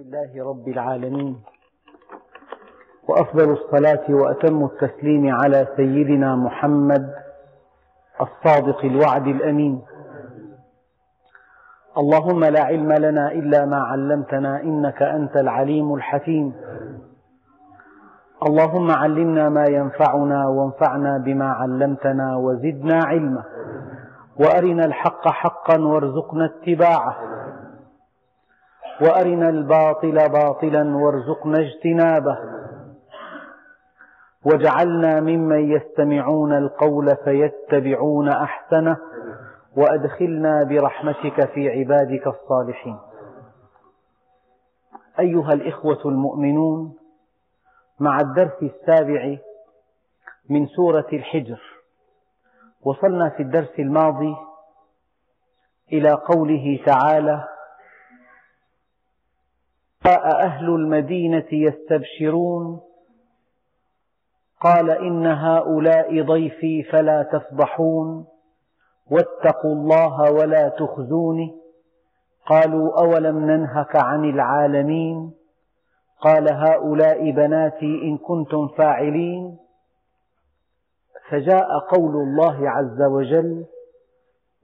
لله رب العالمين. وأفضل الصلاة وأتم التسليم على سيدنا محمد الصادق الوعد الأمين. اللهم لا علم لنا إلا ما علمتنا إنك أنت العليم الحكيم. اللهم علمنا ما ينفعنا وانفعنا بما علمتنا وزدنا علما. وأرنا الحق حقا وارزقنا اتباعه. وأرنا الباطل باطلا وارزقنا اجتنابه. واجعلنا ممن يستمعون القول فيتبعون أحسنه وأدخلنا برحمتك في عبادك الصالحين. أيها الإخوة المؤمنون مع الدرس السابع من سورة الحجر وصلنا في الدرس الماضي إلى قوله تعالى أهل المدينة يستبشرون. قال إن هؤلاء ضيفي فلا تفضحون واتقوا الله ولا تخزوني قالوا أولم ننهك عن العالمين؟ قال هؤلاء بناتي إن كنتم فاعلين. فجاء قول الله عز وجل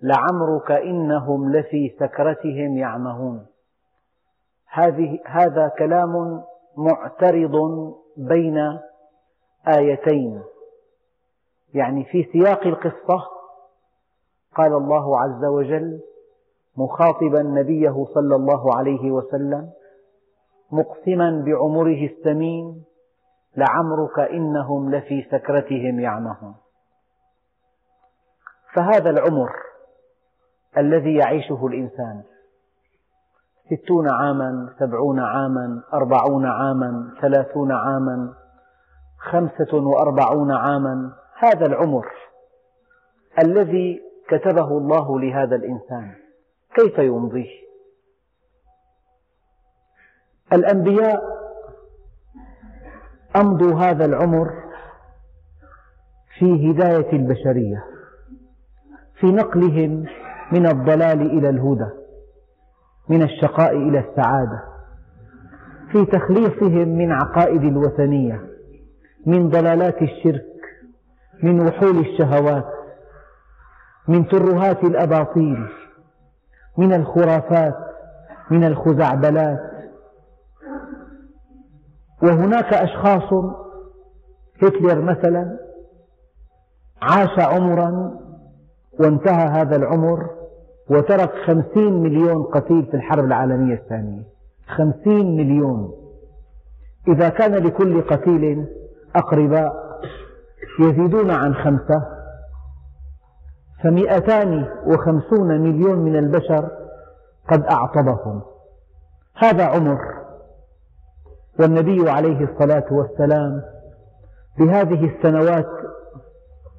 لعمرك إنهم لفي سكرتهم يعمهون. هذه هذا كلام معترض بين آيتين. يعني في سياق القصة قال الله عز وجل مخاطبا نبيه صلى الله عليه وسلم مقسما بعمره الثمين لعمرك إنهم لفي سكرتهم يعمهون. فهذا العمر الذي يعيشه الإنسان ستون عاما سبعون عاما أربعون عاما ثلاثون عاما خمسة وأربعون عاما هذا العمر الذي كتبه الله لهذا الإنسان. كيف يمضيه؟ الأنبياء أمضوا هذا العمر في هداية البشرية في نقلهم من الضلال إلى الهدى. من الشقاء إلى السعادة في تخليصهم من عقائد الوثنية من ضلالات الشرك من وحول الشهوات من ترهات الأباطيل من الخرافات من الخزعبلات. وهناك أشخاص هتلر مثلا عاش عمرا وانتهى هذا العمر وترك خمسين مليون قتيل في الحرب العالمية الثانية. خمسين مليون. إذا كان لكل قتيل أقرباء يزيدون عن خمسة فمئتان وخمسون مليون من البشر قد أعطبهم. هذا عمر. والنبي عليه الصلاة والسلام بهذه السنوات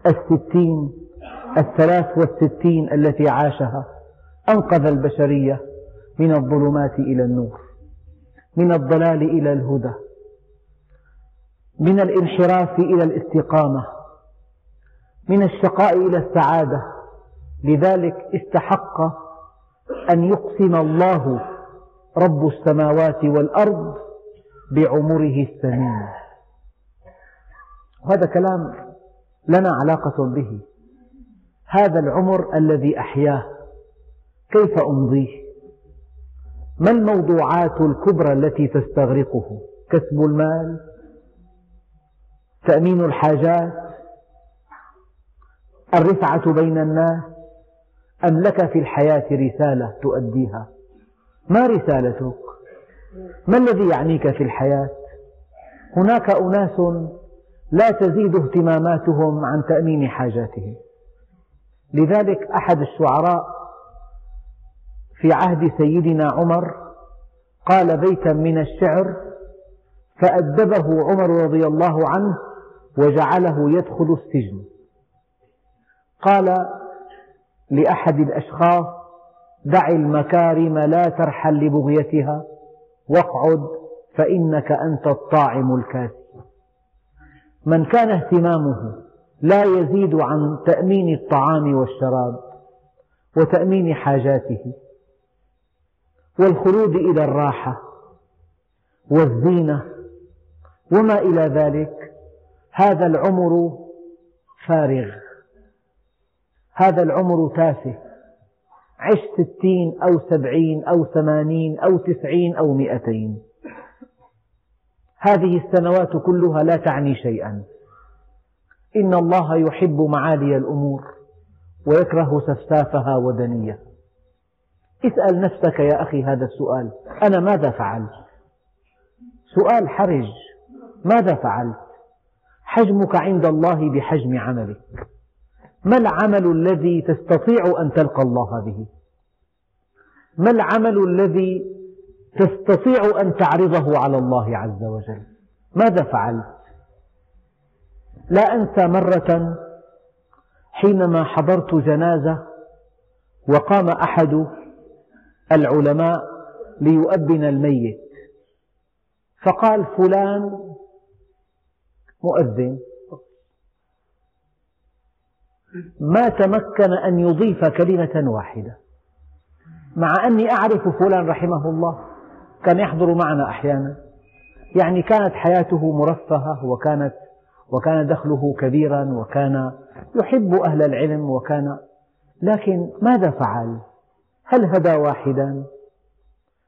الستين الثلاث والستين التي عاشها أنقذ البشرية من الظلمات إلى النور من الضلال إلى الهدى من الانحراف إلى الاستقامة من الشقاء إلى السعادة. لذلك استحق أن يقسم الله رب السماوات والأرض بعمره الثمين وهذا كلام لنا علاقة به. هذا العمر الذي أحياه. كيف أمضيه؟ ما الموضوعات الكبرى التي تستغرقه؟ كسب المال؟ تأمين الحاجات؟ الرفعة بين الناس؟ أم لك في الحياة رسالة تؤديها؟ ما رسالتك؟ ما الذي يعنيك في الحياة؟ هناك أناس لا تزيد اهتماماتهم عن تأمين حاجاتهم. لذلك أحد الشعراء في عهد سيدنا عمر قال بيتا من الشعر فأدبه عمر رضي الله عنه وجعله يدخل السجن. قال لأحد الأشخاص دع المكارم لا ترحل لبغيتها واقعد فإنك أنت الطاعم الكاسي من كان اهتمامه لا يزيد عن تأمين الطعام والشراب وتأمين حاجاته. والخلود إلى الراحة والزينة وما إلى ذلك هذا العمر فارغ هذا العمر تافه عش ستين أو سبعين أو ثمانين أو تسعين أو مئتين هذه السنوات كلها لا تعني شيئا إن الله يحب معالي الأمور ويكره سفسافها ودنيها اسأل نفسك يا أخي هذا السؤال. أنا ماذا فعلت؟ سؤال حرج. ماذا فعلت؟ حجمك عند الله بحجم عملك. ما العمل الذي تستطيع أن تلقى الله به؟ ما العمل الذي تستطيع أن تعرضه على الله عز وجل؟ ماذا فعلت؟ لا أنسى مرة حينما حضرت جنازة وقام أحد العلماء ليؤبن الميت. فقال فلان مؤذن. ما تمكن أن يضيف كلمة واحدة. مع أني أعرف فلان رحمه الله كان يحضر معنا أحيانا. يعني كانت حياته مرفهة وكانت وكان دخله كبيرا وكان يحب أهل العلم وكان لكن ماذا فعل؟ هل هدى واحدا؟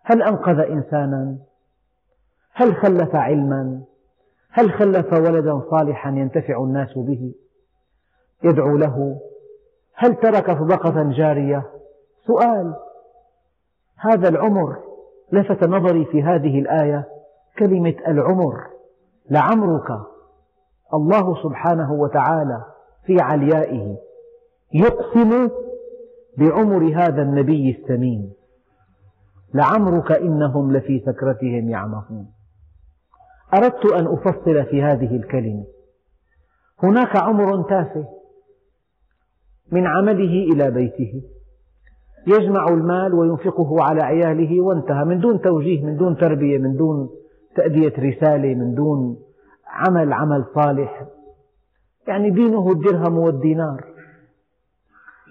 هل أنقذ إنسانا؟ هل خلف علما؟ هل خلف ولدا صالحا ينتفع الناس به يدعو له؟ هل ترك صدقة جارية؟ سؤال هذا العمر لفت نظري في هذه الآية كلمة العمر لعمرك الله سبحانه وتعالى في عليائه يقسم بعمر هذا النبي الثمين لعمرك إنهم لفي سكرتهم يعمهون. أردت أن أفصل في هذه الكلمة. هناك عمر تافه من عمله إلى بيته. يجمع المال وينفقه على عياله وانتهى من دون توجيه من دون تربية من دون تأدية رسالة من دون عمل عمل صالح. يعني دينه الدرهم والدينار.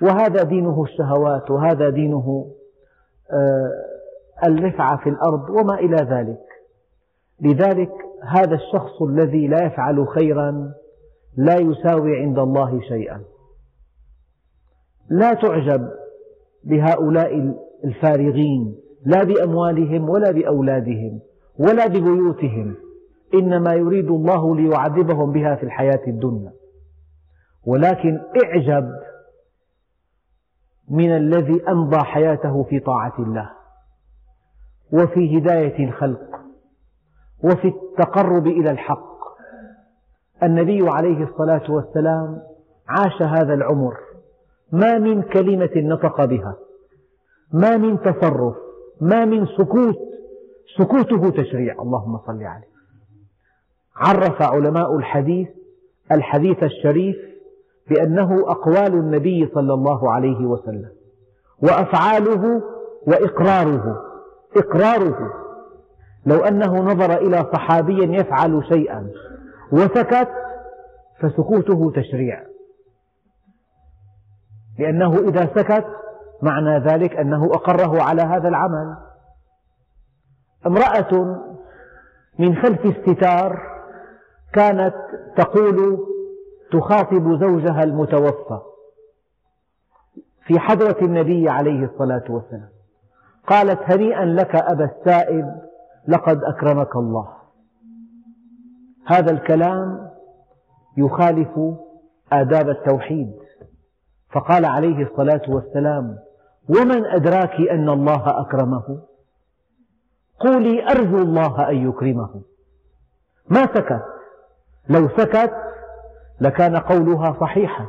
وهذا دينه الشهوات وهذا دينه آه، الرفعة في الأرض وما إلى ذلك. لذلك هذا الشخص الذي لا يفعل خيرا لا يساوي عند الله شيئا. لا تعجب بهؤلاء الفارغين لا بأموالهم ولا بأولادهم ولا ببيوتهم إنما يريد الله ليعذبهم بها في الحياة الدنيا. ولكن اعجب من الذي أمضى حياته في طاعة الله وفي هداية الخلق وفي التقرب إلى الحق. النبي عليه الصلاة والسلام عاش هذا العمر ما من كلمة نطق بها ما من تصرف ما من سكوت سكوته تشريع. اللهم صل عليه. عرف علماء الحديث الحديث الشريف بأنه أقوال النبي صلى الله عليه وسلم وأفعاله وإقراره إقراره. لو أنه نظر إلى صحابي يفعل شيئا وسكت فسكوته تشريع. لأنه إذا سكت معنى ذلك أنه أقره على هذا العمل. امرأة من خلف الستار كانت تقول تخاطب زوجها المتوفى في حضرة النبي عليه الصلاة والسلام. قالت هنيئا لك أبا السائب لقد أكرمك الله. هذا الكلام يخالف آداب التوحيد. فقال عليه الصلاة والسلام ومن أدراك أن الله أكرمه؟ قولي أرجو الله أن يكرمه. ما سكت. لو سكت لكان قولها صحيحا.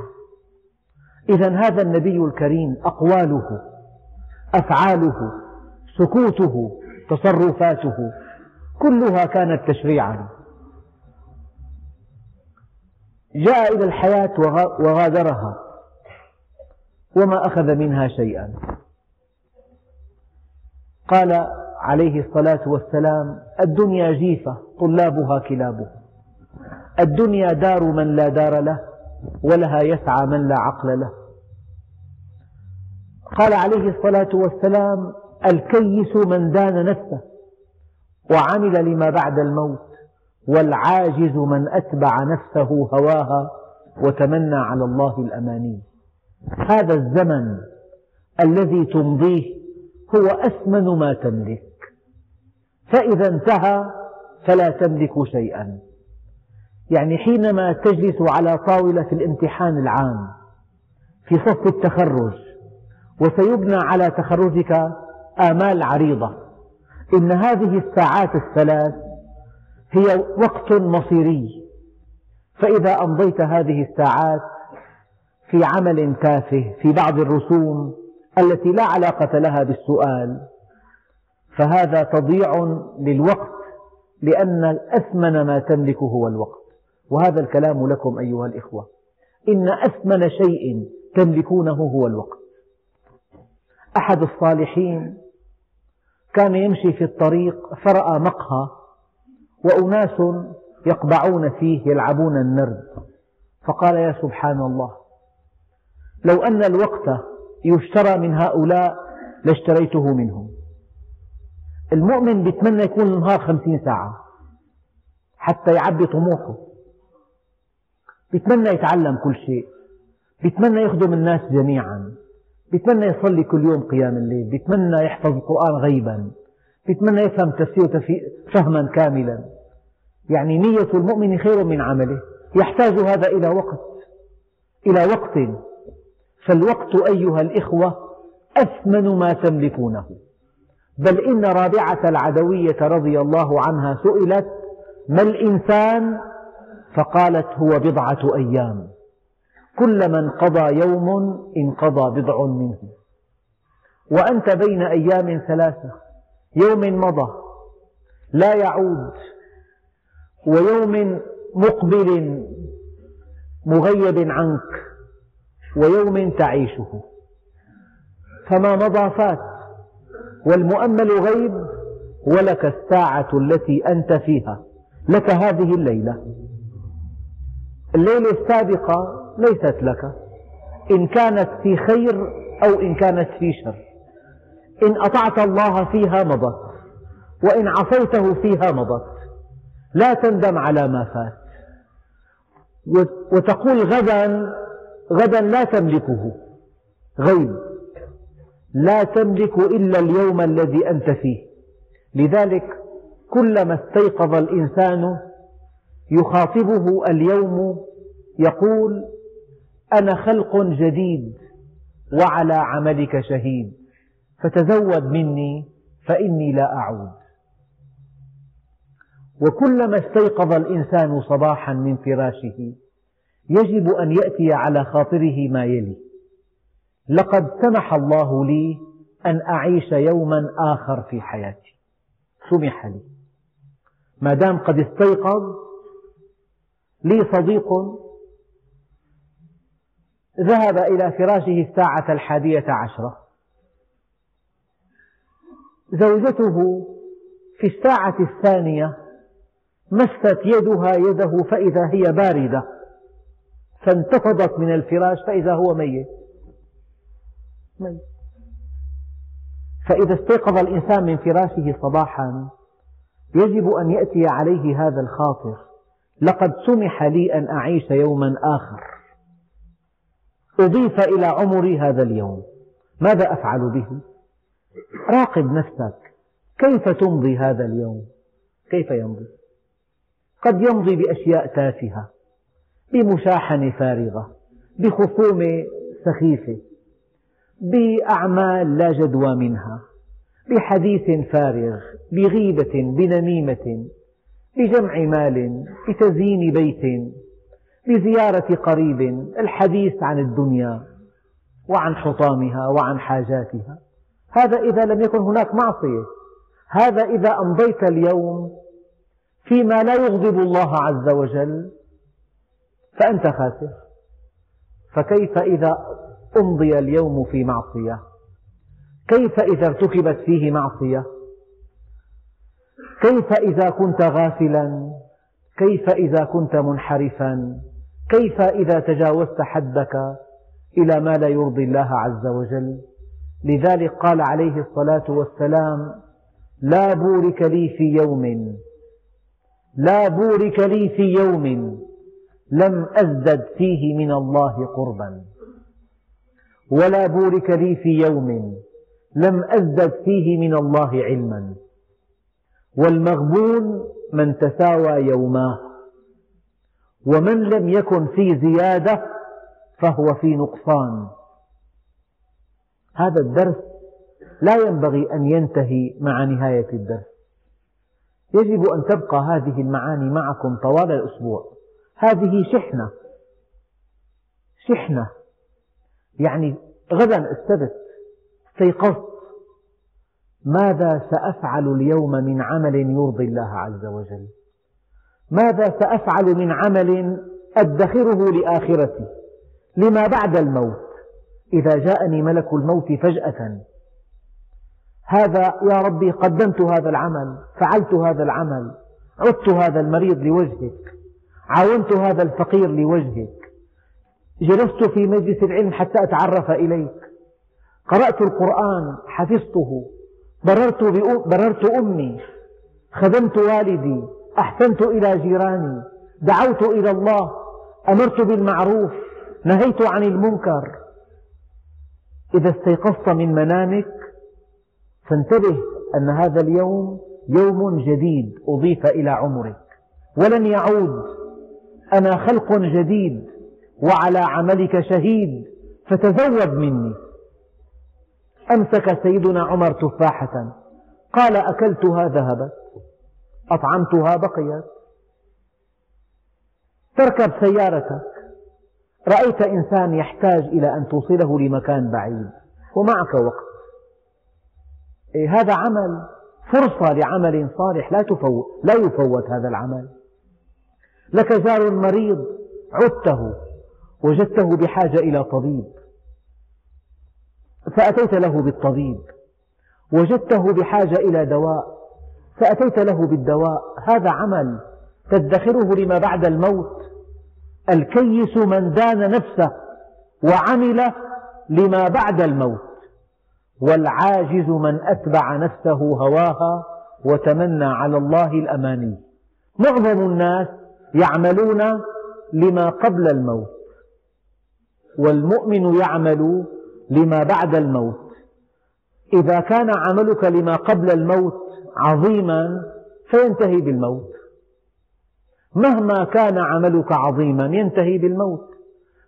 إذا هذا النبي الكريم أقواله أفعاله سكوته تصرفاته كلها كانت تشريعا. جاء إلى الحياة وغادرها وما أخذ منها شيئا. قال عليه الصلاة والسلام الدنيا جيفة طلابها كلابها. الدنيا دار من لا دار له ولها يسعى من لا عقل له. قال عليه الصلاة والسلام الكيس من دان نفسه وعمل لما بعد الموت والعاجز من أتبع نفسه هواها وتمنى على الله الأماني. هذا الزمن الذي تمضيه هو أثمن ما تملك. فإذا انتهى فلا تملك شيئا. يعني حينما تجلس على طاولة الامتحان العام في صف التخرج وسيبنى على تخرجك آمال عريضة. إن هذه الساعات الثلاث هي وقت مصيري. فإذا أمضيت هذه الساعات في عمل تافه في بعض الرسوم التي لا علاقة لها بالسؤال فهذا تضييع للوقت لأن أثمن ما تملك هو الوقت. وهذا الكلام لكم أيها الإخوة. إن أثمن شيء تملكونه هو الوقت. أحد الصالحين كان يمشي في الطريق فرأى مقهى وأناس يقبعون فيه يلعبون النرد. فقال يا سبحان الله لو أن الوقت يشترى من هؤلاء لاشتريته منهم. المؤمن يتمنى يكون النهار خمسين ساعة حتى يعبي طموحه. يتمنى يتعلم كل شيء. يتمنى يخدم الناس جميعا. يتمنى يصلي كل يوم قيام الليل. يتمنى يحفظ القرآن غيبا. يتمنى يفهم تفسير فهما كاملا. يعني نية المؤمن خير من عمله. يحتاج هذا إلى وقت. إلى وقت. فالوقت أيها الإخوة أثمن ما تملكونه. بل إن رابعة العدوية رضي الله عنها سئلت ما الإنسان فقالت هو بضعة أيام. كلما انقضى يوم انقضى بضع منه. وأنت بين أيام ثلاثة. يوم مضى لا يعود. ويوم مقبل مغيب عنك. ويوم تعيشه. فما مضى فات. والمؤمل غيب ولك الساعة التي أنت فيها. لك هذه الليلة. الليلة السابقة ليست لك. إن كانت في خير أو إن كانت في شر. إن أطعت الله فيها مضت وإن عصيته فيها مضت. لا تندم على ما فات. وتقول غدا غدا لا تملكه. غيب. لا تملك إلا اليوم الذي أنت فيه. لذلك كلما استيقظ الإنسان يخاطبه اليوم يقول أنا خلق جديد وعلى عملك شهيد فتزود مني فإني لا أعود. وكلما استيقظ الإنسان صباحا من فراشه يجب أن يأتي على خاطره ما يلي. لقد سمح الله لي أن أعيش يوما آخر في حياتي. سمح لي. ما دام قد استيقظ لي صديق ذهب إلى فراشه الساعة الحادية عشرة. زوجته في الساعة الثانية مست يدها يده فإذا هي باردة فانتفضت من الفراش فإذا هو ميت. فإذا استيقظ الإنسان من فراشه صباحا يجب أن يأتي عليه هذا الخاطر. لقد سمح لي أن أعيش يوما آخر أضيف إلى عمري هذا اليوم ماذا أفعل به؟ راقب نفسك كيف تمضي هذا اليوم؟ كيف يمضي؟ قد يمضي بأشياء تافهة بمشاحنة فارغة بخصومة سخيفة بأعمال لا جدوى منها بحديث فارغ بغيبة بنميمة بجمع مال بتزيين بيت بزيارة قريب الحديث عن الدنيا وعن حطامها وعن حاجاتها. هذا إذا لم يكن هناك معصية. هذا إذا أمضيت اليوم فيما لا يغضب الله عز وجل فأنت خاسر. فكيف إذا أمضي اليوم في معصية؟ كيف إذا ارتكبت فيه معصية؟ كيف إذا كنت غافلا؟ كيف إذا كنت منحرفا؟ كيف إذا تجاوزت حدك إلى ما لا يرضي الله عز وجل؟ لذلك قال عليه الصلاة والسلام لا بورك لي في يوم. لا بورك لي في يوم. لم أزدد فيه من الله قربا. ولا بورك لي في يوم. لم أزدد فيه من الله علما. والمغبون من تساوى يوماه. ومن لم يكن في زيادة فهو في نقصان. هذا الدرس لا ينبغي أن ينتهي مع نهاية الدرس. يجب أن تبقى هذه المعاني معكم طوال الأسبوع. هذه شحنة. شحنة. يعني غدا السبت استيقظت. ماذا سأفعل اليوم من عمل يرضي الله عز وجل؟ ماذا سأفعل من عمل أدخره لآخرتي؟ لما بعد الموت؟ إذا جاءني ملك الموت فجأة. هذا يا ربي قدمت هذا العمل فعلت هذا العمل عدت هذا المريض لوجهك عاونت هذا الفقير لوجهك جلست في مجلس العلم حتى أتعرف إليك قرأت القرآن حفظته بررت, بررت أمي خدمت والدي أحسنت إلى جيراني دعوت إلى الله أمرت بالمعروف نهيت عن المنكر. إذا استيقظت من منامك فانتبه أن هذا اليوم يوم جديد أضيف إلى عمرك. ولن يعود. أنا خلق جديد وعلى عملك شهيد فتزود مني. أمسك سيدنا عمر تفاحة. قال أكلتها ذهبت أطعمتها بقيت تركب سيارتك. رأيت إنسان يحتاج إلى أن توصله لمكان بعيد. ومعك وقت. إيه هذا عمل. فرصة لعمل صالح. لا, تفوت لا يفوت هذا العمل. لك جار مريض. عدته. وجدته بحاجة إلى طبيب. فأتيت له بالطبيب. وجدته بحاجة إلى دواء. فأتيت له بالدواء. هذا عمل تدخره لما بعد الموت. الكيس من دان نفسه وعمل لما بعد الموت. والعاجز من أتبع نفسه هواها وتمنى على الله الأماني. معظم الناس يعملون لما قبل الموت. والمؤمن يعمل لما بعد الموت. إذا كان عملك لما قبل الموت عظيما فينتهي بالموت. مهما كان عملك عظيما ينتهي بالموت.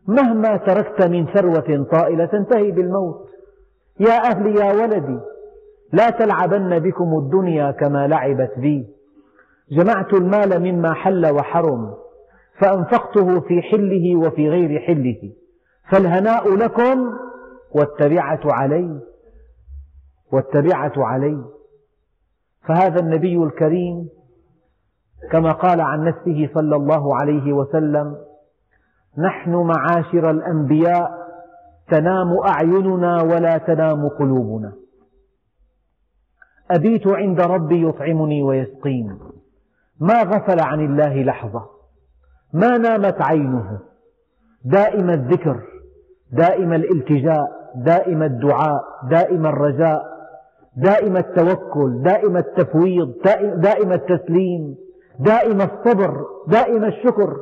مهما تركت من ثروة طائلة تنتهي بالموت. يا أهلي يا ولدي لا تلعبن بكم الدنيا كما لعبت بي. جمعت المال مما حل وحرم فأنفقته في حله وفي غير حله. فالهناء لكم والتبعة علي والتبعة علي فهذا النبي الكريم كما قال عن نفسه صلى الله عليه وسلم نحن معاشر الأنبياء تنام أعيننا ولا تنام قلوبنا. أبيت عند ربي يطعمني ويسقين ما غفل عن الله لحظة ما نامت عينه. دائم الذكر دائم الالتجاء دائم الدعاء دائم الرجاء دائم التوكل دائم التفويض دائم التسليم دائم الصبر دائم الشكر.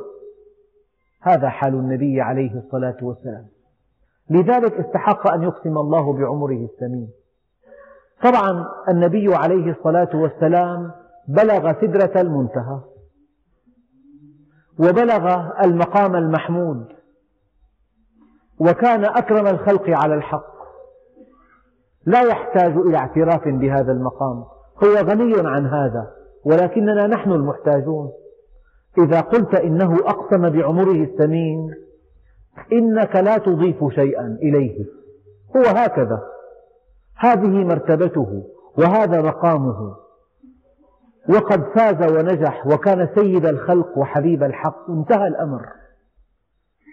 هذا حال النبي عليه الصلاة والسلام. لذلك استحق أن يقسم الله بعمره الثمين طبعا النبي عليه الصلاة والسلام بلغ سدرة المنتهى وبلغ المقام المحمود وكان أكرم الخلق على الحق. لا يحتاج إلى اعتراف بهذا المقام. هو غني عن هذا ولكننا نحن المحتاجون. إذا قلت إنه أقسم بعمره الثمين إنك لا تضيف شيئا إليه. هو هكذا. هذه مرتبته وهذا مقامه. وقد فاز ونجح وكان سيد الخلق وحبيب الحق. انتهى الأمر.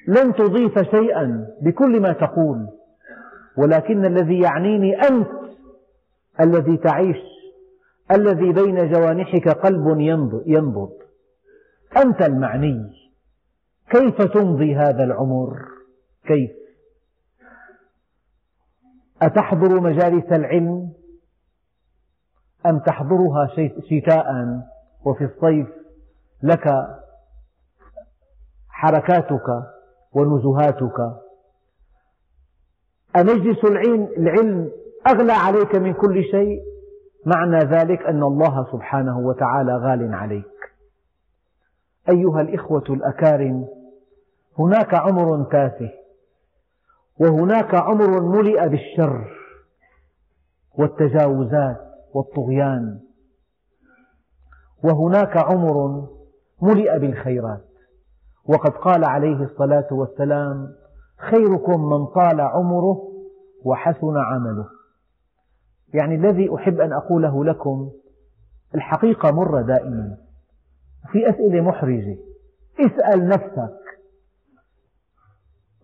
لن تضيف شيئا بكل ما تقول. ولكن الذي يعنيني أنت الذي تعيش الذي بين جوانحك قلب ينبض أنت المعني. كيف تمضي هذا العمر؟ كيف؟ أتحضر مجالس العلم؟ أم تحضرها شتاء وفي الصيف لك حركاتك؟ ونزهاتك. أمجلس العلم أغلى عليك من كل شيء؟ معنى ذلك أن الله سبحانه وتعالى غال عليك. أيها الإخوة الأكارم هناك عمر تافه وهناك عمر ملئ بالشر والتجاوزات والطغيان وهناك عمر ملئ بالخيرات. وقد قال عليه الصلاة والسلام خيركم من طال عمره وحسن عمله. يعني الذي أحب أن أقوله لكم الحقيقة مرة دائما. في أسئلة محرجة اسأل نفسك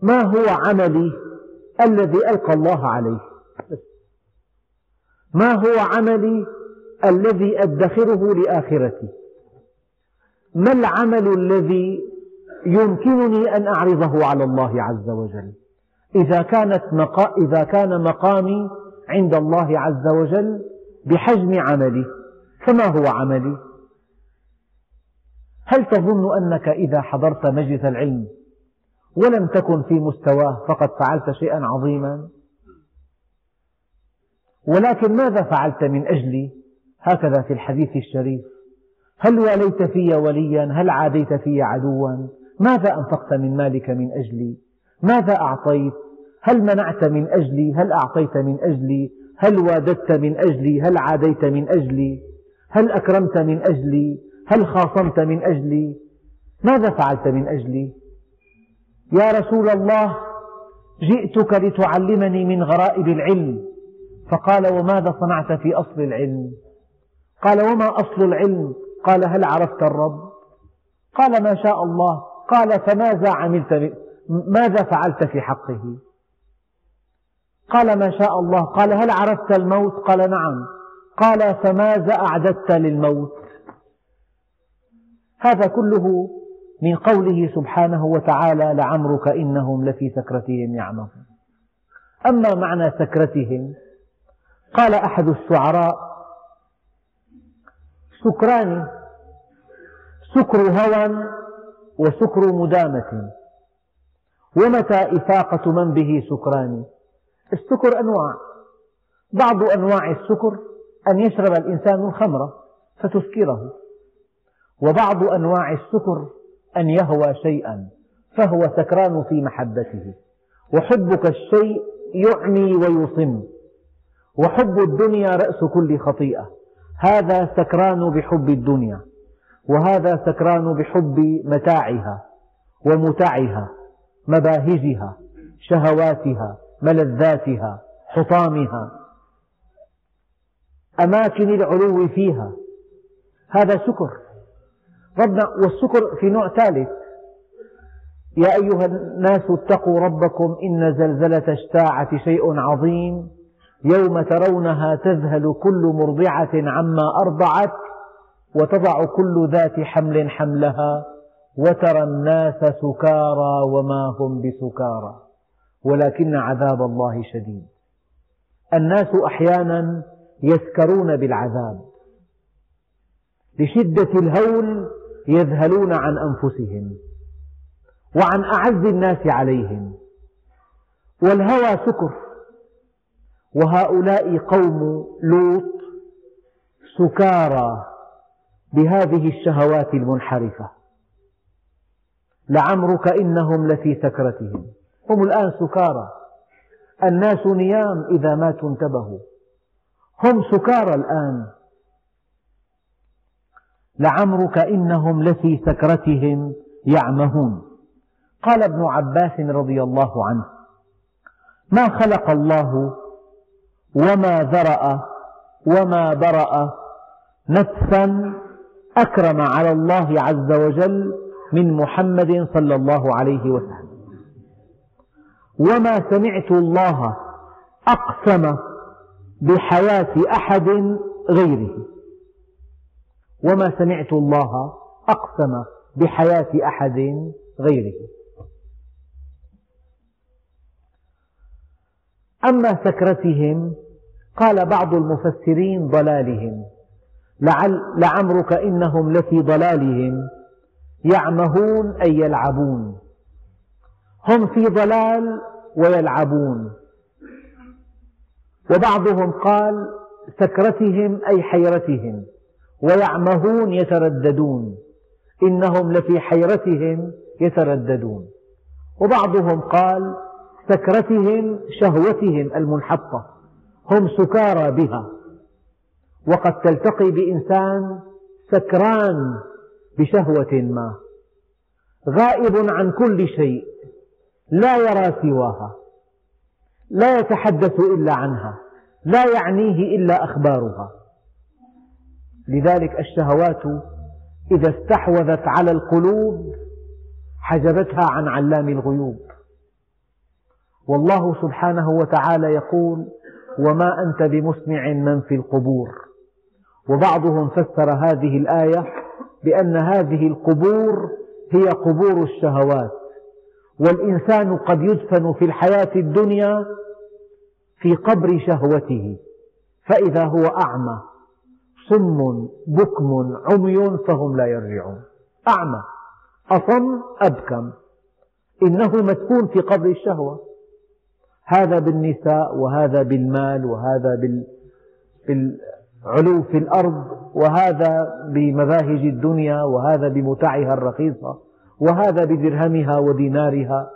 ما هو عملي الذي ألقى الله عليه؟ ما هو عملي الذي أدخره لآخرتي؟ ما العمل الذي يمكنني أن أعرضه على الله عز وجل. إذا, كانت مقا... إذا كان مقامي عند الله عز وجل بحجم عملي فما هو عملي؟ هل تظن أنك إذا حضرت مجلس العلم ولم تكن في مستواه فقد فعلت شيئا عظيما؟ ولكن ماذا فعلت من أجلي؟ هكذا في الحديث الشريف. هل واليت في وليا؟ هل عاديت في عدوا؟ ماذا أنفقت من مالك من أجلي ماذا أعطيت؟ هل منعت من أجلي هل أعطيت من أجلي هل واددت من أجلي هل عاديت من أجلي هل أكرمت من أجلي هل خاصمت من أجلي ماذا فعلت من أجلي يا رسول الله جئتك لتعلمني من غرائب العلم. فقال وماذا صنعت في أصل العلم؟ قال وما أصل العلم؟ قال هل عرفت الرب؟ قال ما شاء الله. قال فماذا عملت ماذا فعلت في حقه؟ قال ما شاء الله قال هل عرفت الموت؟ قال نعم قال فماذا أعددت للموت؟ هذا كله من قوله سبحانه وتعالى لعمرك إنهم لفي سكرتهم يعمهون أما معنى سكرتهم قال أحد الشعراء سكران سكر هوى وسكر مدامة. ومتى إفاقة من به سكران؟ السكر أنواع. بعض أنواع السكر أن يشرب الإنسان الخمر فتسكره. وبعض أنواع السكر أن يهوى شيئا فهو سكران في محبته. وحبك الشيء يعمي ويصم. وحب الدنيا رأس كل خطيئة. هذا سكران بحب الدنيا. وهذا سكران بحب متاعها ومتعها مباهجها شهواتها ملذاتها حطامها أماكن العلو فيها. هذا سكر ربنا والسكر في نوع ثالث. يا أيها الناس اتقوا ربكم إن زلزلة الساعة شيء عظيم. يوم ترونها تذهل كل مرضعة عما أرضعت. وتضع كل ذات حمل حملها وترى الناس سكارى وما هم بسكارى. ولكن عذاب الله شديد. الناس أحيانا يسكرون بالعذاب. لشدة الهول يذهلون عن أنفسهم وعن أعز الناس عليهم. والهوى سكر. وهؤلاء قوم لوط سكارى بهذه الشهوات المنحرفة. لعمرك إنهم لفي سكرتهم. هم الآن سكارى. الناس نيام إذا ماتوا انتبهوا. هم سكارى الآن. لعمرك إنهم لفي سكرتهم يعمهون. قال ابن عباس رضي الله عنه ما خلق الله وما ذرأ وما برأ نفسا أكرم على الله عز وجل من محمد صلى الله عليه وسلم. وما سمعت الله أقسم بحياة أحد غيره. وما سمعت الله أقسم بحياة أحد غيره. أما سكرتهم قال بعض المفسرين ضلالهم. لعل لعمرك إنهم لفي ضلالهم يعمهون أي يلعبون. هم في ضلال ويلعبون. وبعضهم قال سكرتهم أي حيرتهم. ويعمهون يترددون. إنهم لفي حيرتهم يترددون. وبعضهم قال سكرتهم شهوتهم المنحطة. هم سكارى بها. وقد تلتقي بإنسان سكران بشهوة ما غائب عن كل شيء لا يرى سواها لا يتحدث إلا عنها لا يعنيه إلا أخبارها. لذلك الشهوات إذا استحوذت على القلوب حجبتها عن علام الغيوب. والله سبحانه وتعالى يقول وما أنت بمسمع من في القبور. وبعضهم فسر هذه الآية بأن هذه القبور هي قبور الشهوات والإنسان قد يدفن في الحياة الدنيا في قبر شهوته فإذا هو أعمى صم بكم عمي فهم لا يرجعون. أعمى أصم أبكم إنه مدفون في قبر الشهوة. هذا بالنساء وهذا بالمال وهذا بالعلو في الأرض وهذا بمباهج الدنيا وهذا بمتعها الرخيصة وهذا بدرهمها ودينارها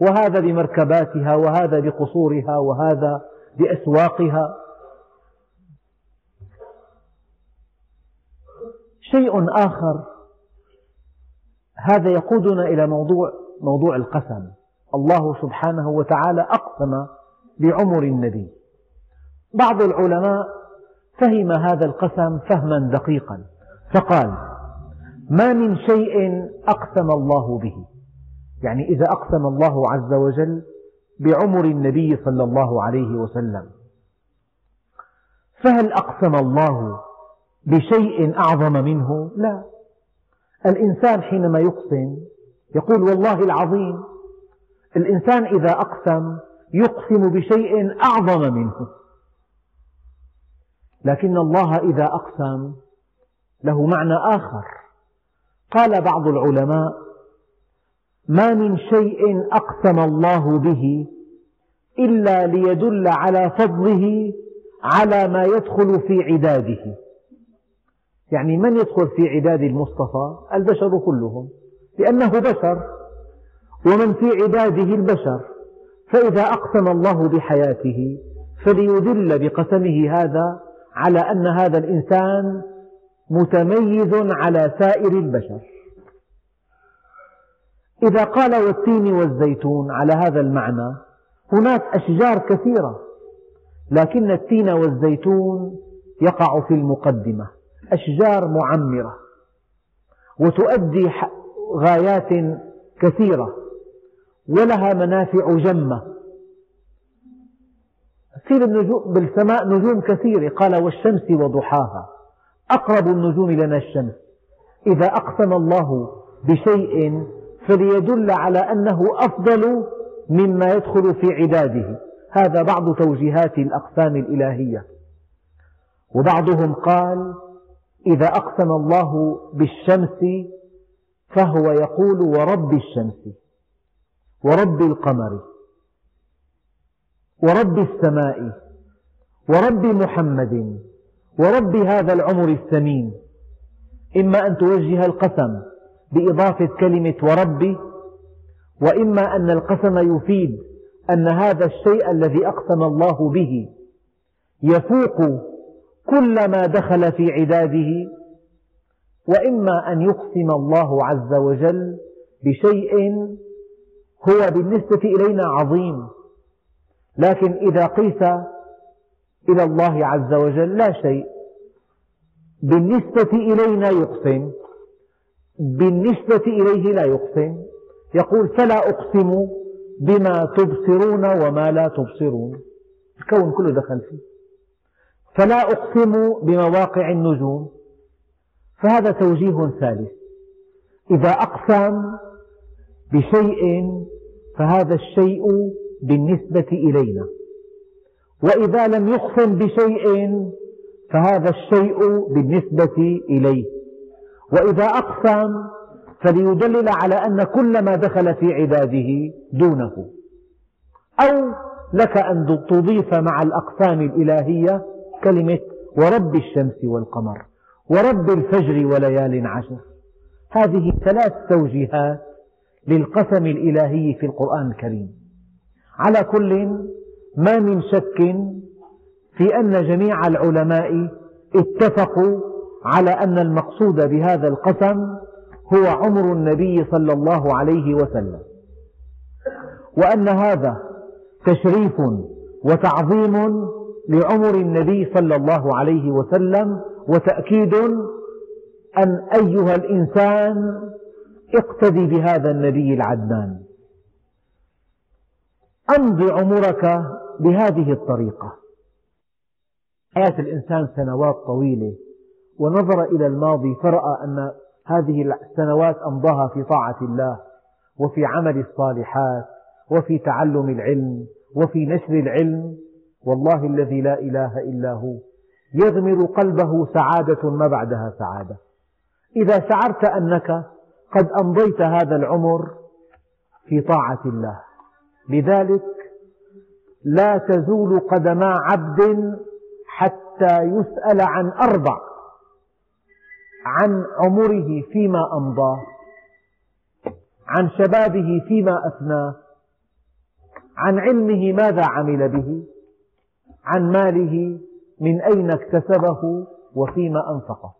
وهذا بمركباتها وهذا بقصورها وهذا بأسواقها. شيء آخر هذا يقودنا إلى موضوع موضوع القسم. الله سبحانه وتعالى أقسم بعمر النبي. بعض العلماء فهم هذا القسم فهما دقيقا. فقال ما من شيء أقسم الله به. يعني إذا أقسم الله عز وجل بعمر النبي صلى الله عليه وسلم. فهل أقسم الله بشيء أعظم منه؟ لا. الإنسان حينما يقسم يقول والله العظيم. الإنسان إذا أقسم يقسم بشيء أعظم منه. لكن الله إذا أقسم له معنى آخر. قال بعض العلماء ما من شيء أقسم الله به إلا ليدل على فضله على ما يدخل في عداده يعني من يدخل في عداد المصطفى؟ البشر كلهم لأنه بشر. ومن في عباده البشر فإذا أقسم الله بحياته فليدل بقسمه هذا على أن هذا الإنسان متميز على سائر البشر. إذا قال والتين والزيتون على هذا المعنى هناك أشجار كثيرة لكن التين والزيتون يقع في المقدمة أشجار معمرة وتؤدي غايات كثيرة ولها منافع جمة. تصير النجوم بالسماء نجوم كثيرة. قال والشمس وضحاها. أقرب النجوم لنا الشمس. إذا أقسم الله بشيء فليدل على أنه أفضل مما يدخل في عداده هذا بعض توجيهات الأقسام الإلهية. وبعضهم قال إذا أقسم الله بالشمس فهو يقول ورب الشمس. ورب القمر. ورب السماء ورب محمد ورب هذا العمر الثمين إما أن توجه القسم بإضافة كلمة وربي وإما أن القسم يفيد أن هذا الشيء الذي أقسم الله به يفوق كل ما دخل في عداده وإما أن يقسم الله عز وجل بشيء هو بالنسبة إلينا عظيم. لكن إذا قيس إلى الله عز وجل لا شيء. بالنسبة إلينا يقسم. بالنسبة إليه لا يقسم. يقول فلا أقسم بما تبصرون وما لا تبصرون. الكون كله دخل فيه. فلا أقسم بمواقع النجوم. فهذا توجيه ثالث. إذا أقسم بشيء فهذا الشيء بالنسبة إلينا. وإذا لم يقسم بشيء فهذا الشيء بالنسبة إليه. وإذا أقسم فليدلل على أن كل ما دخل في عباده دونه. أو لك أن تضيف مع الأقسام الإلهية كلمة ورب الشمس والقمر ورب الفجر وليال عشر. هذه ثلاث توجيهات للقسم الإلهي في القرآن الكريم. على كل ما من شك في أن جميع العلماء اتفقوا على أن المقصود بهذا القسم هو عمر النبي صلى الله عليه وسلم. وأن هذا تشريف وتعظيم لعمر النبي صلى الله عليه وسلم وتأكيد أن أيها الإنسان اقتدي بهذا النبي العدنان. أمض عمرك بهذه الطريقة. حياة الإنسان سنوات طويلة ونظر إلى الماضي فرأى أن هذه السنوات أمضاها في طاعة الله وفي عمل الصالحات وفي تعلم العلم وفي نشر العلم. والله الذي لا إله إلا هو يغمر قلبه سعادة ما بعدها سعادة. إذا شعرت أنك قد أمضيت هذا العمر في طاعة الله لذلك لا تزول قدما عبد حتى يسأل عن أربع عن عمره فيما أمضاه عن شبابه فيما أفناه عن علمه ماذا عمل به عن ماله من أين اكتسبه وفيما أنفقه.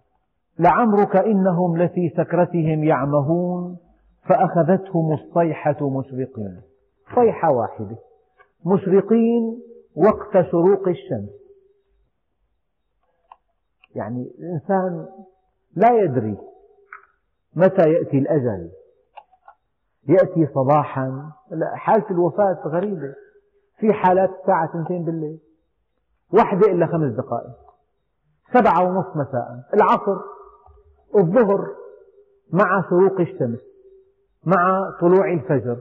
لعمرك إنهم لفي سكرتهم يعمهون فأخذتهم الصيحة مشرقين صيحة واحدة. مشرقين وقت شروق الشمس. يعني الإنسان لا يدري متى يأتي الأجل. يأتي صباحا. حالة الوفاة غريبة. في حالات الساعة اثنتين بالليل. واحدة إلا خمس دقائق. سبعة ونصف مساء. العصر الظهر مع شروق الشمس مع طلوع الفجر.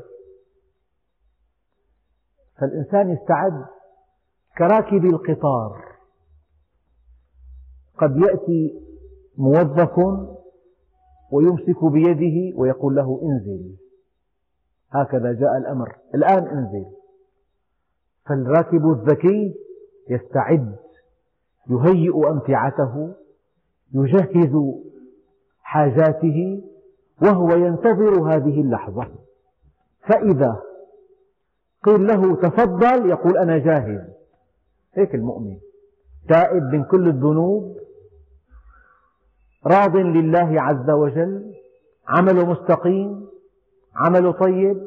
فالإنسان يستعد كراكب القطار. قد يأتي موظف ويمسك بيده ويقول له انزل. هكذا جاء الأمر. الآن انزل. فالراكب الذكي يستعد يهيئ أمتعته يجهز حاجاته وهو ينتظر هذه اللحظة. فإذا قيل له تفضل يقول أنا جاهز هيك المؤمن. تائب من كل الذنوب. راض لله عز وجل. عمله مستقيم. عمله طيب.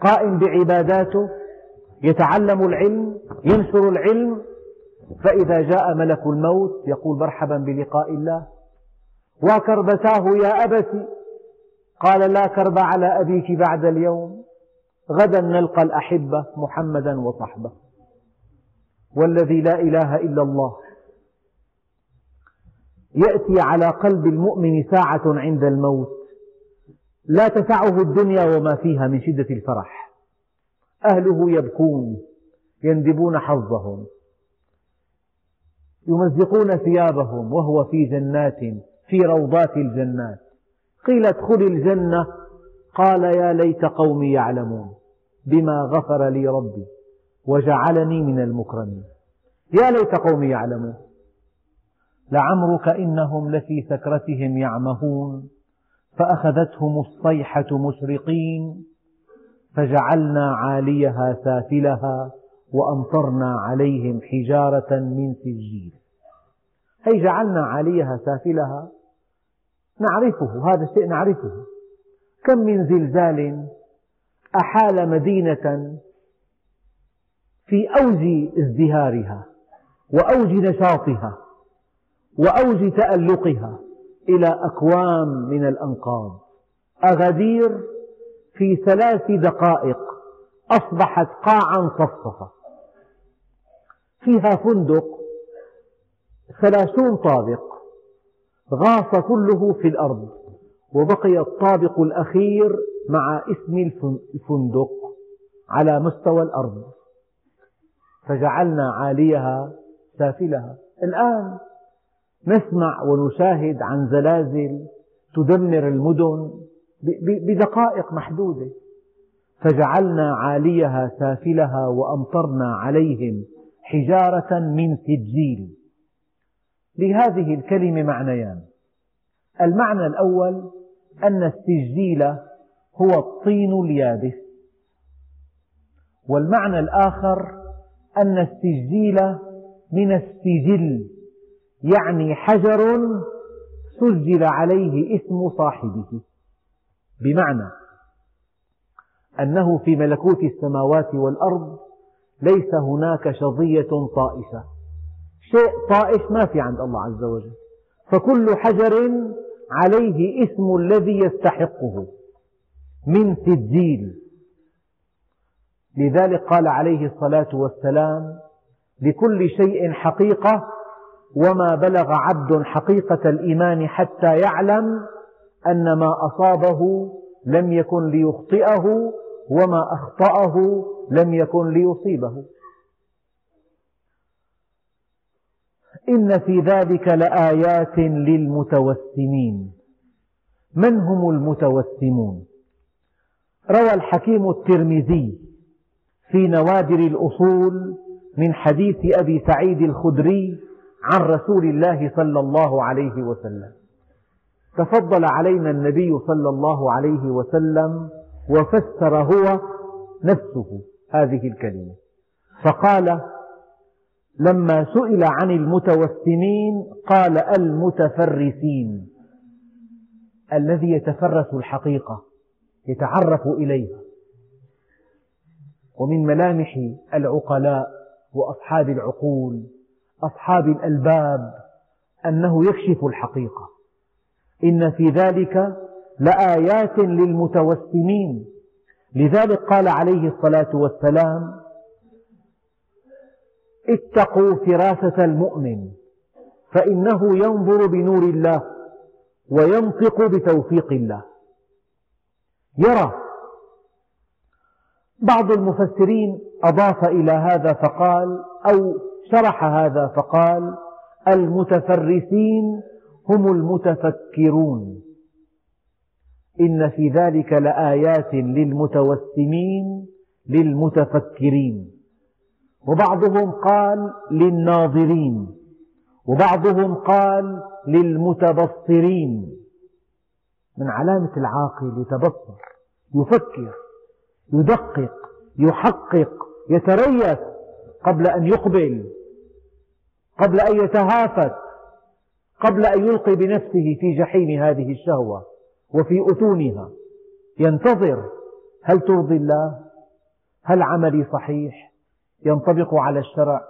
قائم بعباداته. يتعلم العلم. ينشر العلم. فإذا جاء ملك الموت يقول مرحبا بلقاء الله. وكربتاه يا أبت قال لا كرب على أبيك بعد اليوم. غدا نلقى الأحبة محمدا وصحبه. والذي لا إله إلا الله. يأتي على قلب المؤمن ساعة عند الموت. لا تسعه الدنيا وما فيها من شدة الفرح. أهله يبكون يندبون حظهم. يمزقون ثيابهم وهو في جنات في روضات الجنات. قيل ادخل الجنة قال يا ليت قومي يعلمون بما غفر لي ربي وجعلني من المكرمين. يا ليت قومي يعلمون. لعمرك إنهم لفي سكرتهم يعمهون فأخذتهم الصيحة مشرقين فجعلنا عاليها سافلها وأمطرنا عليهم حجارة من سجيل. هي جعلنا عاليها سافلها؟ نعرفه هذا الشيء نعرفه. كم من زلزال أحال مدينة في أوج ازدهارها وأوج نشاطها وأوج تألقها إلى أكوام من الأنقاض. أغادير في ثلاث دقائق أصبحت قاعا صفصفة. فيها فندق ثلاثون طابق غاص كله في الأرض. وبقي الطابق الأخير مع اسم الفندق على مستوى الأرض. فجعلنا عاليها سافلها. الآن نسمع ونشاهد عن زلازل تدمر المدن بدقائق محدودة. فجعلنا عاليها سافلها وأمطرنا عليهم حجارة من سجيل. لهذه الكلمة معنيان. المعنى الأول أن السجيل هو الطين اليابس. والمعنى الآخر أن السجيل من السجل يعني حجر سجل عليه اسم صاحبه. بمعنى أنه في ملكوت السماوات والأرض ليس هناك شظية طائشة شيء طائش ما في عند الله عز وجل. فكل حجر عليه اسم الذي يستحقه من سجيل. لذلك قال عليه الصلاة والسلام لكل شيء حقيقة وما بلغ عبد حقيقة الإيمان حتى يعلم أن ما أصابه لم يكن ليخطئه وما أخطأه لم يكن ليصيبه. إن في ذلك لآيات للمتوسمين. من هم المتوسمون؟ روى الحكيم الترمذي في نوادر الأصول من حديث أبي سعيد الخدري عن رسول الله صلى الله عليه وسلم. تفضل علينا النبي صلى الله عليه وسلم وفسر هو نفسه هذه الكلمة. فقال لما سئل عن المتوسمين قال المتفرسين الذي يتفرس الحقيقة يتعرف إليها ومن ملامح العقلاء وأصحاب العقول أصحاب الألباب أنه يكشف الحقيقة. إن في ذلك لآيات للمتوسمين. لذلك قال عليه الصلاة والسلام اتقوا فراسة المؤمن فإنه ينظر بنور الله وينطق بتوفيق الله. يرى بعض المفسرين أضاف إلى هذا فقال أو شرح هذا فقال المتفرسين هم المتفكرون. إن في ذلك لآيات للمتوسمين للمتفكرين. وبعضهم قال للناظرين وبعضهم قال للمتبصرين. من علامة العاقل يتبصر يفكر يدقق يحقق يتريث قبل أن يقبل قبل أن يتهافت قبل أن يلقي بنفسه في جحيم هذه الشهوة وفي أتونها. ينتظر هل ترضي الله؟ هل عملي صحيح؟ ينطبق على الشرع.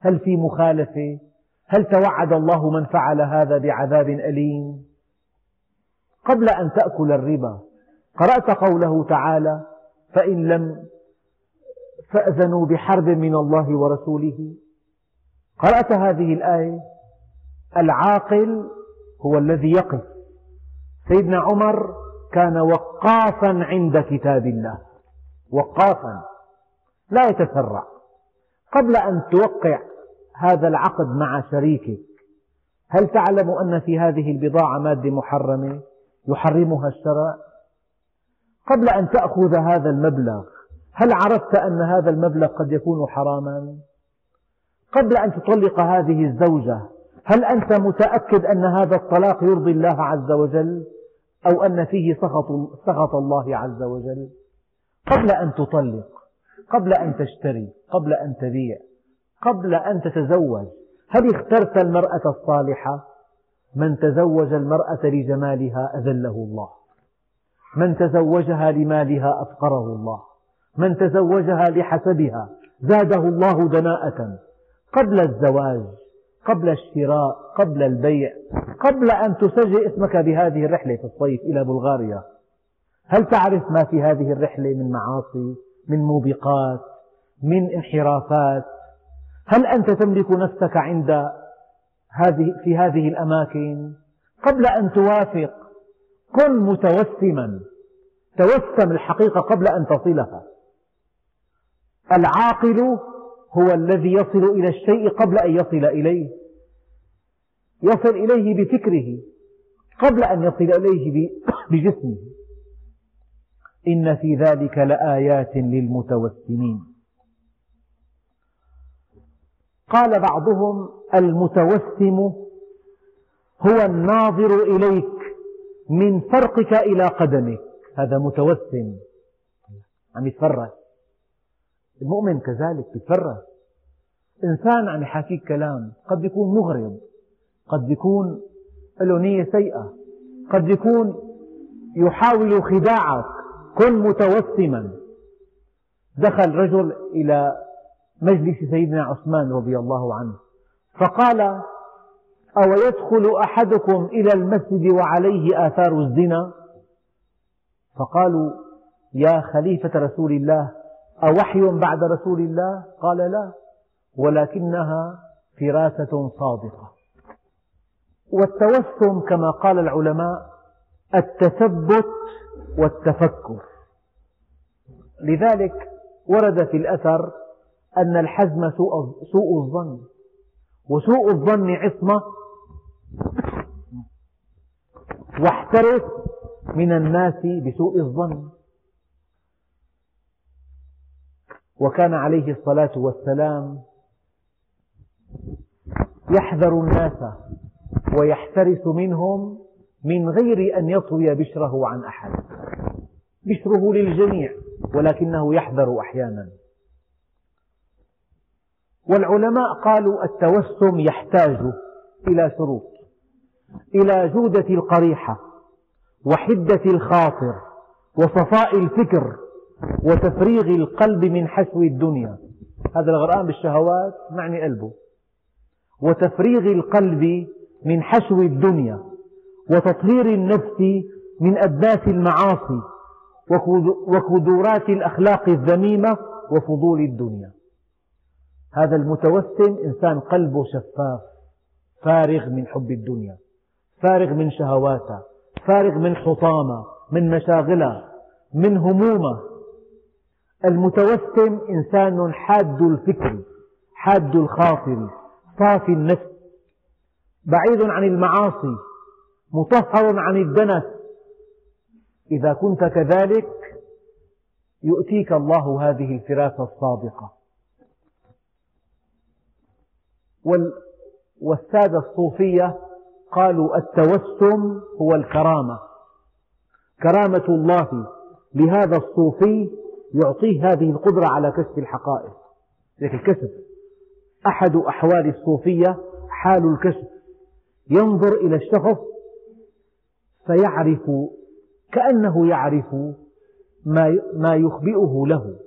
هل في مخالفة؟ هل توعد الله من فعل هذا بعذاب أليم؟ قبل أن تأكل الربا قرأت قوله تعالى فإن لم فأذنوا بحرب من الله ورسوله قرأت هذه الآية العاقل هو الذي يقف سيدنا عمر كان وقافا عند كتاب الله. وقافا. لا يتسرع. قبل أن توقع هذا العقد مع شريكك هل تعلم أن في هذه البضاعة مادة محرمة يحرمها الشرع؟ قبل أن تأخذ هذا المبلغ هل عرفت أن هذا المبلغ قد يكون حراما؟ قبل أن تطلق هذه الزوجة هل أنت متأكد أن هذا الطلاق يرضي الله عز وجل؟ أو أن فيه سخط, سخط الله عز وجل؟ قبل أن تطلق قبل أن تشتري قبل أن تبيع قبل أن تتزوج. هل اخترت المرأة الصالحة؟ من تزوج المرأة لجمالها أذله الله. من تزوجها لمالها أفقره الله. من تزوجها لحسبها زاده الله دناءة. قبل الزواج قبل الشراء قبل البيع قبل أن تسجل اسمك بهذه الرحلة في الصيف إلى بلغاريا. هل تعرف ما في هذه الرحلة من معاصي من موبقات من انحرافات. هل أنت تملك نفسك عند هذه في هذه الأماكن؟ قبل أن توافق كن متوسما. توسم الحقيقة قبل أن تصلها. العاقل هو الذي يصل إلى الشيء قبل أن يصل إليه. يصل إليه بفكره قبل أن يصل إليه بجسمه. إن في ذلك لآيات للمتوسمين. قال بعضهم المتوسم هو الناظر إليك من فرقك إلى قدمك. هذا متوسم. عم يتفرج. المؤمن كذلك يتفرج إنسان عم يحاكيك كلام قد يكون مغرض قد يكون له نية سيئة قد يكون يحاول خداعك. كن متوسما. دخل رجل إلى مجلس سيدنا عثمان رضي الله عنه. فقال أو يدخل أحدكم إلى المسجد وعليه آثار الزنا؟ فقالوا يا خليفة رسول الله أوحي بعد رسول الله؟ قال لا ولكنها فراسة صادقة. والتوسم كما قال العلماء التثبت والتفكر. لذلك ورد في الأثر أن الحزم سوء الظن. وسوء الظن عصمة. واحترس من الناس بسوء الظن. وكان عليه الصلاة والسلام يحذر الناس ويحترس منهم من غير أن يطوي بشره عن أحد. بشره للجميع ولكنه يحذر أحيانا. والعلماء قالوا التوسم يحتاج إلى شروط إلى جودة القريحة وحدة الخاطر وصفاء الفكر وتفريغ القلب من حشو الدنيا. هذا الغرقان بالشهوات معني قلبه. وتفريغ القلب من حشو الدنيا وتطهير النفس من أدناس المعاصي وكدورات الأخلاق الذميمة وفضول الدنيا. هذا المتوسم إنسان قلبه شفاف فارغ من حب الدنيا فارغ من شهواتها فارغ من حطامة من مشاغلها من همومة. المتوسم إنسان حاد الفكر حاد الخاطر صافي النفس بعيد عن المعاصي مطهر عن الدنس. إذا كنت كذلك يؤتيك الله هذه الفراسة الصادقة. والسادة الصوفية قالوا التوسم هو الكرامة. كرامة الله لهذا الصوفي يعطيه هذه القدرة على كشف الحقائق. لك الكشف أحد أحوال الصوفية حال الكشف. ينظر إلى الشخص فيعرف كأنه يعرف ما يخبئه له.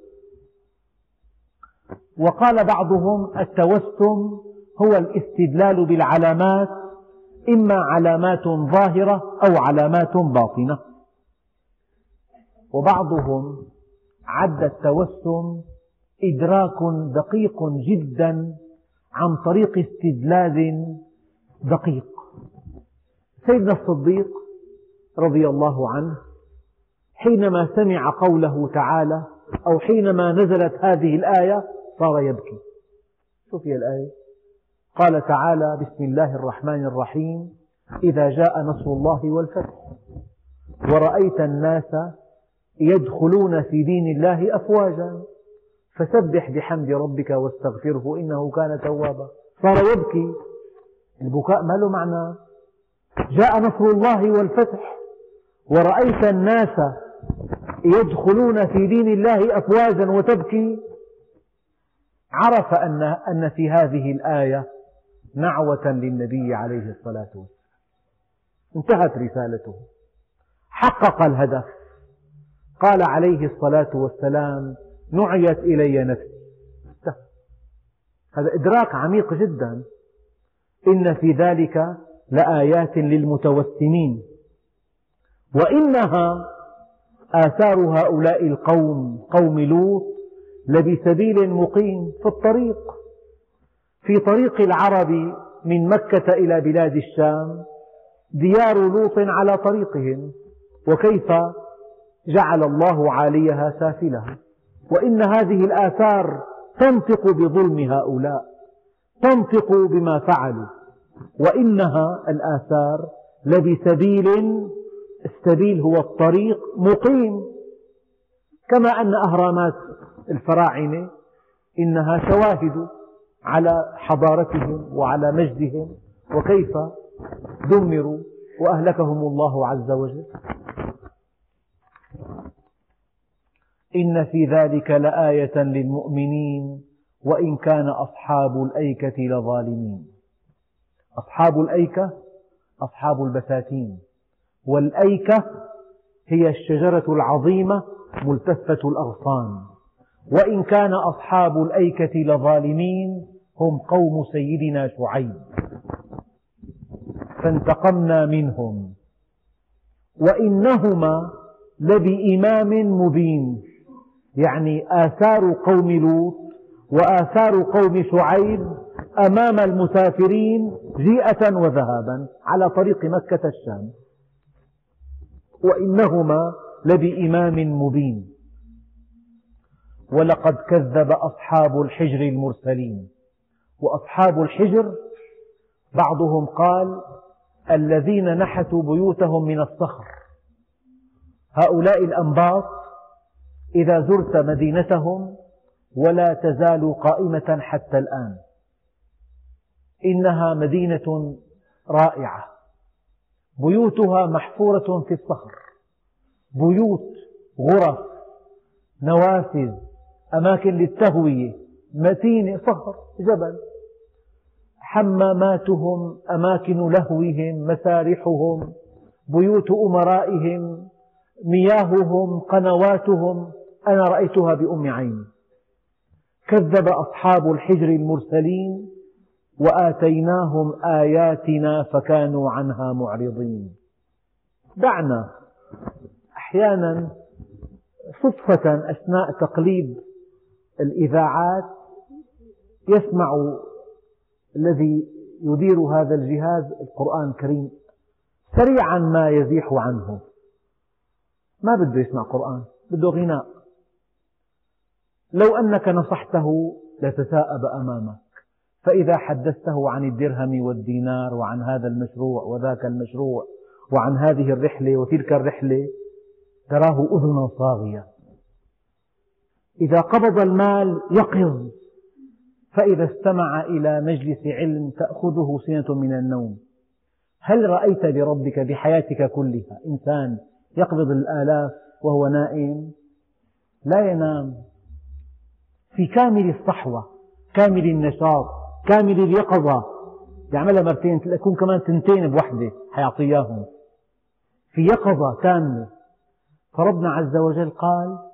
وقال بعضهم التوسم هو الاستدلال بالعلامات إما علامات ظاهرة أو علامات باطنة. وبعضهم عد التوسم إدراك دقيق جدا عن طريق استدلال دقيق. سيدنا الصديق رضي الله عنه حينما سمع قوله تعالى أو حينما نزلت هذه الآية صار يبكي. شوف هي الآية. قال تعالى بسم الله الرحمن الرحيم إذا جاء نصر الله والفتح. ورأيت الناس يدخلون في دين الله أفواجا. فسبح بحمد ربك واستغفره إنه كان توابا. صار يبكي. البكاء ما له معنى. جاء نصر الله والفتح. ورأيت الناس يدخلون في دين الله أفواجا وتبكي. عرف أن, أن في هذه الآية نعوة للنبي عليه الصلاة والسلام. انتهت رسالته. حقق الهدف. قال عليه الصلاة والسلام نعيت إلي نفسي. هذا إدراك عميق جدا. إن في ذلك لآيات للمتوسمين. وإنها آثار هؤلاء القوم قوم لوط لبسبيل مقيم في الطريق. في طريق العرب من مكة إلى بلاد الشام ديار لوط على طريقهم وكيف جعل الله عاليها سافلها. وإن هذه الآثار تنطق بظلم هؤلاء تنطق بما فعلوا. وإنها الآثار لبسبيل السبيل هو الطريق مقيم. كما أن أهرامات الفراعنة إنها شواهد. على حضارتهم وعلى مجدهم وكيف دمروا وأهلكهم الله عز وجل. إن في ذلك لآية للمؤمنين وإن كان أصحاب الأيكة لظالمين. أصحاب الأيكة أصحاب البساتين. والأيكة هي الشجرة العظيمة ملتفة الأغصان. وإن كان أصحاب الأيكة لظالمين هم قوم سيدنا شعيب. فانتقمنا منهم. وإنهما لبإمام مبين. يعني آثار قوم لوط وآثار قوم شعيب أمام المسافرين جيئة وذهابا على طريق مكة الشام. وإنهما لبإمام مبين. ولقد كذب أصحاب الحجر المرسلين. وأصحاب الحجر بعضهم قال الذين نحتوا بيوتهم من الصخر هؤلاء الأنباط إذا زرت مدينتهم ولا تزال قائمة حتى الآن إنها مدينة رائعة بيوتها محفورة في الصخر بيوت غرف نوافذ أماكن للتهوية متينة صخر جبل حماماتهم أماكن لهوهم مسارحهم بيوت أمرائهم مياههم قنواتهم. أنا رأيتها بأم عيني كذب أصحاب الحجر المرسلين وآتيناهم آياتنا فكانوا عنها معرضين. دعنا أحيانا صدفة أثناء تقليب الإذاعات يسمع الذي يدير هذا الجهاز القرآن الكريم سريعا ما يزيح عنه. ما بده يسمع قرآن بده غناء. لو أنك نصحته لتثاءب أمامك فإذا حدثته عن الدرهم والدينار وعن هذا المشروع وذاك المشروع وعن هذه الرحلة وتلك الرحلة تراه أذنا صاغية. إذا قبض المال يقظ. فإذا استمع إلى مجلس علم تأخذه سنة من النوم. هل رأيت لربك بحياتك كلها؟ إنسان يقبض الآلاف وهو نائم. لا ينام. في كامل الصحوة كامل النشاط كامل اليقظة. يعملها مرتين يكون كمان تنتين بوحدة حيعطياهم. في يقظة تامة فربنا عز وجل قال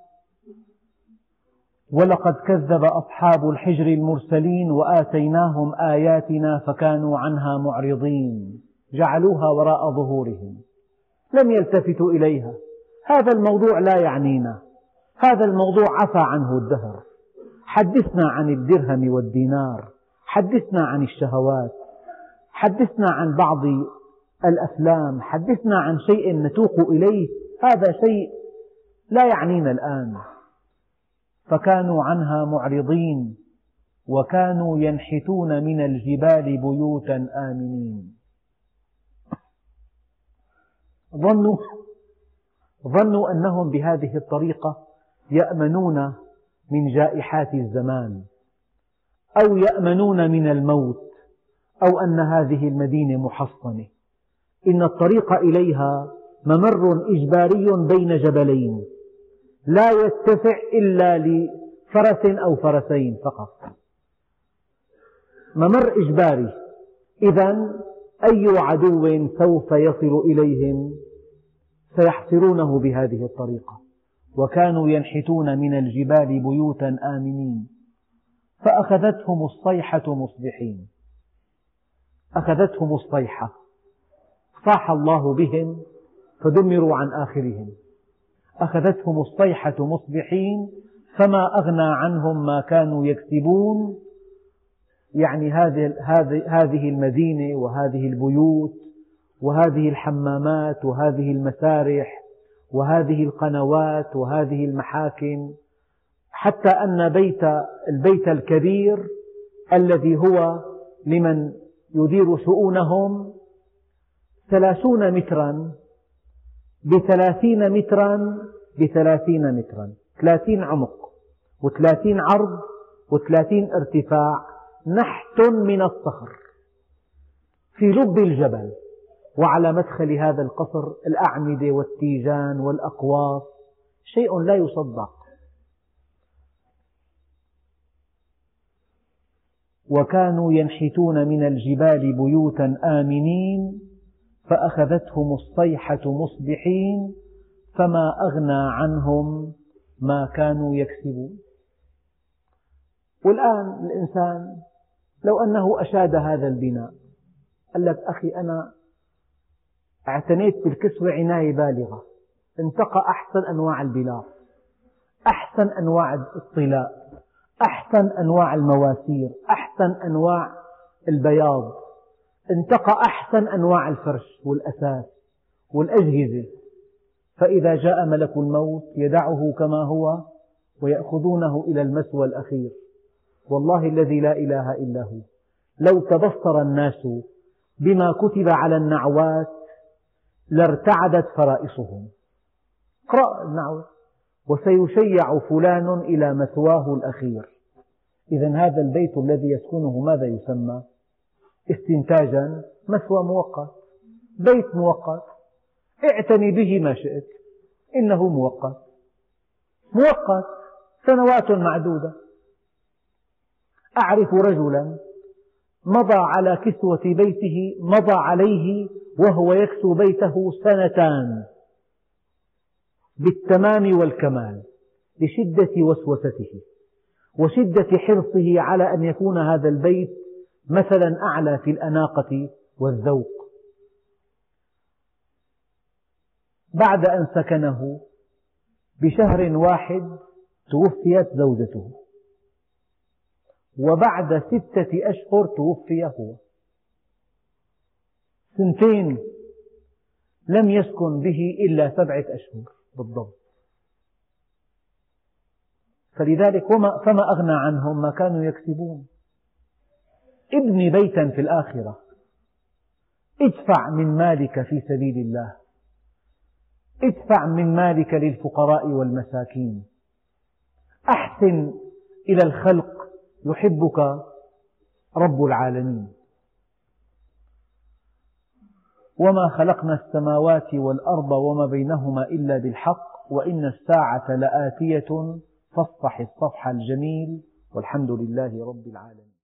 ولقد كذب أصحاب الحجر المرسلين وآتيناهم آياتنا فكانوا عنها معرضين. جعلوها وراء ظهورهم. لم يلتفتوا إليها. هذا الموضوع لا يعنينا. هذا الموضوع عفى عنه الدهر. حدثنا عن الدرهم والدينار. حدثنا عن الشهوات. حدثنا عن بعض الأفلام. حدثنا عن شيء نتوق إليه. هذا شيء لا يعنينا الآن. فكانوا عنها معرضين وكانوا ينحتون من الجبال بيوتا آمنين. ظنوا ظنوا أنهم بهذه الطريقة يأمنون من جائحات الزمان أو يأمنون من الموت أو أن هذه المدينة محصنة. إن الطريق إليها ممر إجباري بين جبلين لا يتسع إلا لفرس أو فرسين فقط. ممر إجباري. إذا أي عدو سوف يصل إليهم سيحصرونه بهذه الطريقة. وكانوا ينحتون من الجبال بيوتا آمنين. فأخذتهم الصيحة مصبحين. أخذتهم الصيحة. صاح الله بهم فدمروا عن آخرهم. أخذتهم الصيحة مصبحين فما أغنى عنهم ما كانوا يكسبون. يعني هذه المدينة وهذه البيوت وهذه الحمامات وهذه المسارح وهذه القنوات وهذه المحاكم حتى أن بيت البيت الكبير الذي هو لمن يدير شؤونهم ثلاثون مترا بثلاثين مترا بثلاثين مترا. ثلاثين عمق وثلاثين عرض وثلاثين ارتفاع. نحت من الصخر. في لب الجبل وعلى مدخل هذا القصر الأعمدة والتيجان والأقواس شيء لا يصدق. وكانوا ينحتون من الجبال بيوتا آمنين. فأخذتهم الصيحة مصبحين فما أغنى عنهم ما كانوا يكسبون. والآن الإنسان لو أنه أشاد هذا البناء قال لك أخي أنا اعتنيت بالكسوة عناية بالغة انتقى أحسن أنواع البلاط أحسن أنواع الطلاء أحسن أنواع المواسير أحسن أنواع البياض. انتقى أحسن أنواع الفرش والأساس والأجهزة. فإذا جاء ملك الموت يدعه كما هو ويأخذونه إلى المثوى الأخير. والله الذي لا إله إلا هو. لو تبصر الناس بما كتب على النعوات لارتعدت فرائصهم. اقرأ النعوة. وسيشيع فلان إلى مثواه الأخير. إذا هذا البيت الذي يسكنه ماذا يسمى؟ استنتاجا مثوى مؤقت بيت مؤقت اعتني به ما شئت إنه مؤقت. مؤقت سنوات معدودة. أعرف رجلا مضى على كسوة بيته مضى عليه وهو يكسو بيته سنتان. بالتمام والكمال لشدة وسوسته وشدة حرصه على أن يكون هذا البيت مثلا أعلى في الأناقة والذوق. بعد أن سكنه بشهر واحد توفيت زوجته. وبعد ستة أشهر توفي هو. سنتين لم يسكن به إلا سبعة أشهر بالضبط. فلذلك فما أغنى عنهم ما كانوا يكسبون. ابن بيتا في الآخرة. ادفع من مالك في سبيل الله. ادفع من مالك للفقراء والمساكين. أحسن إلى الخلق يحبك رب العالمين. وما خلقنا السماوات والأرض وما بينهما إلا بالحق وإن الساعة لآتية فاصفح الصفح الجميل والحمد لله رب العالمين.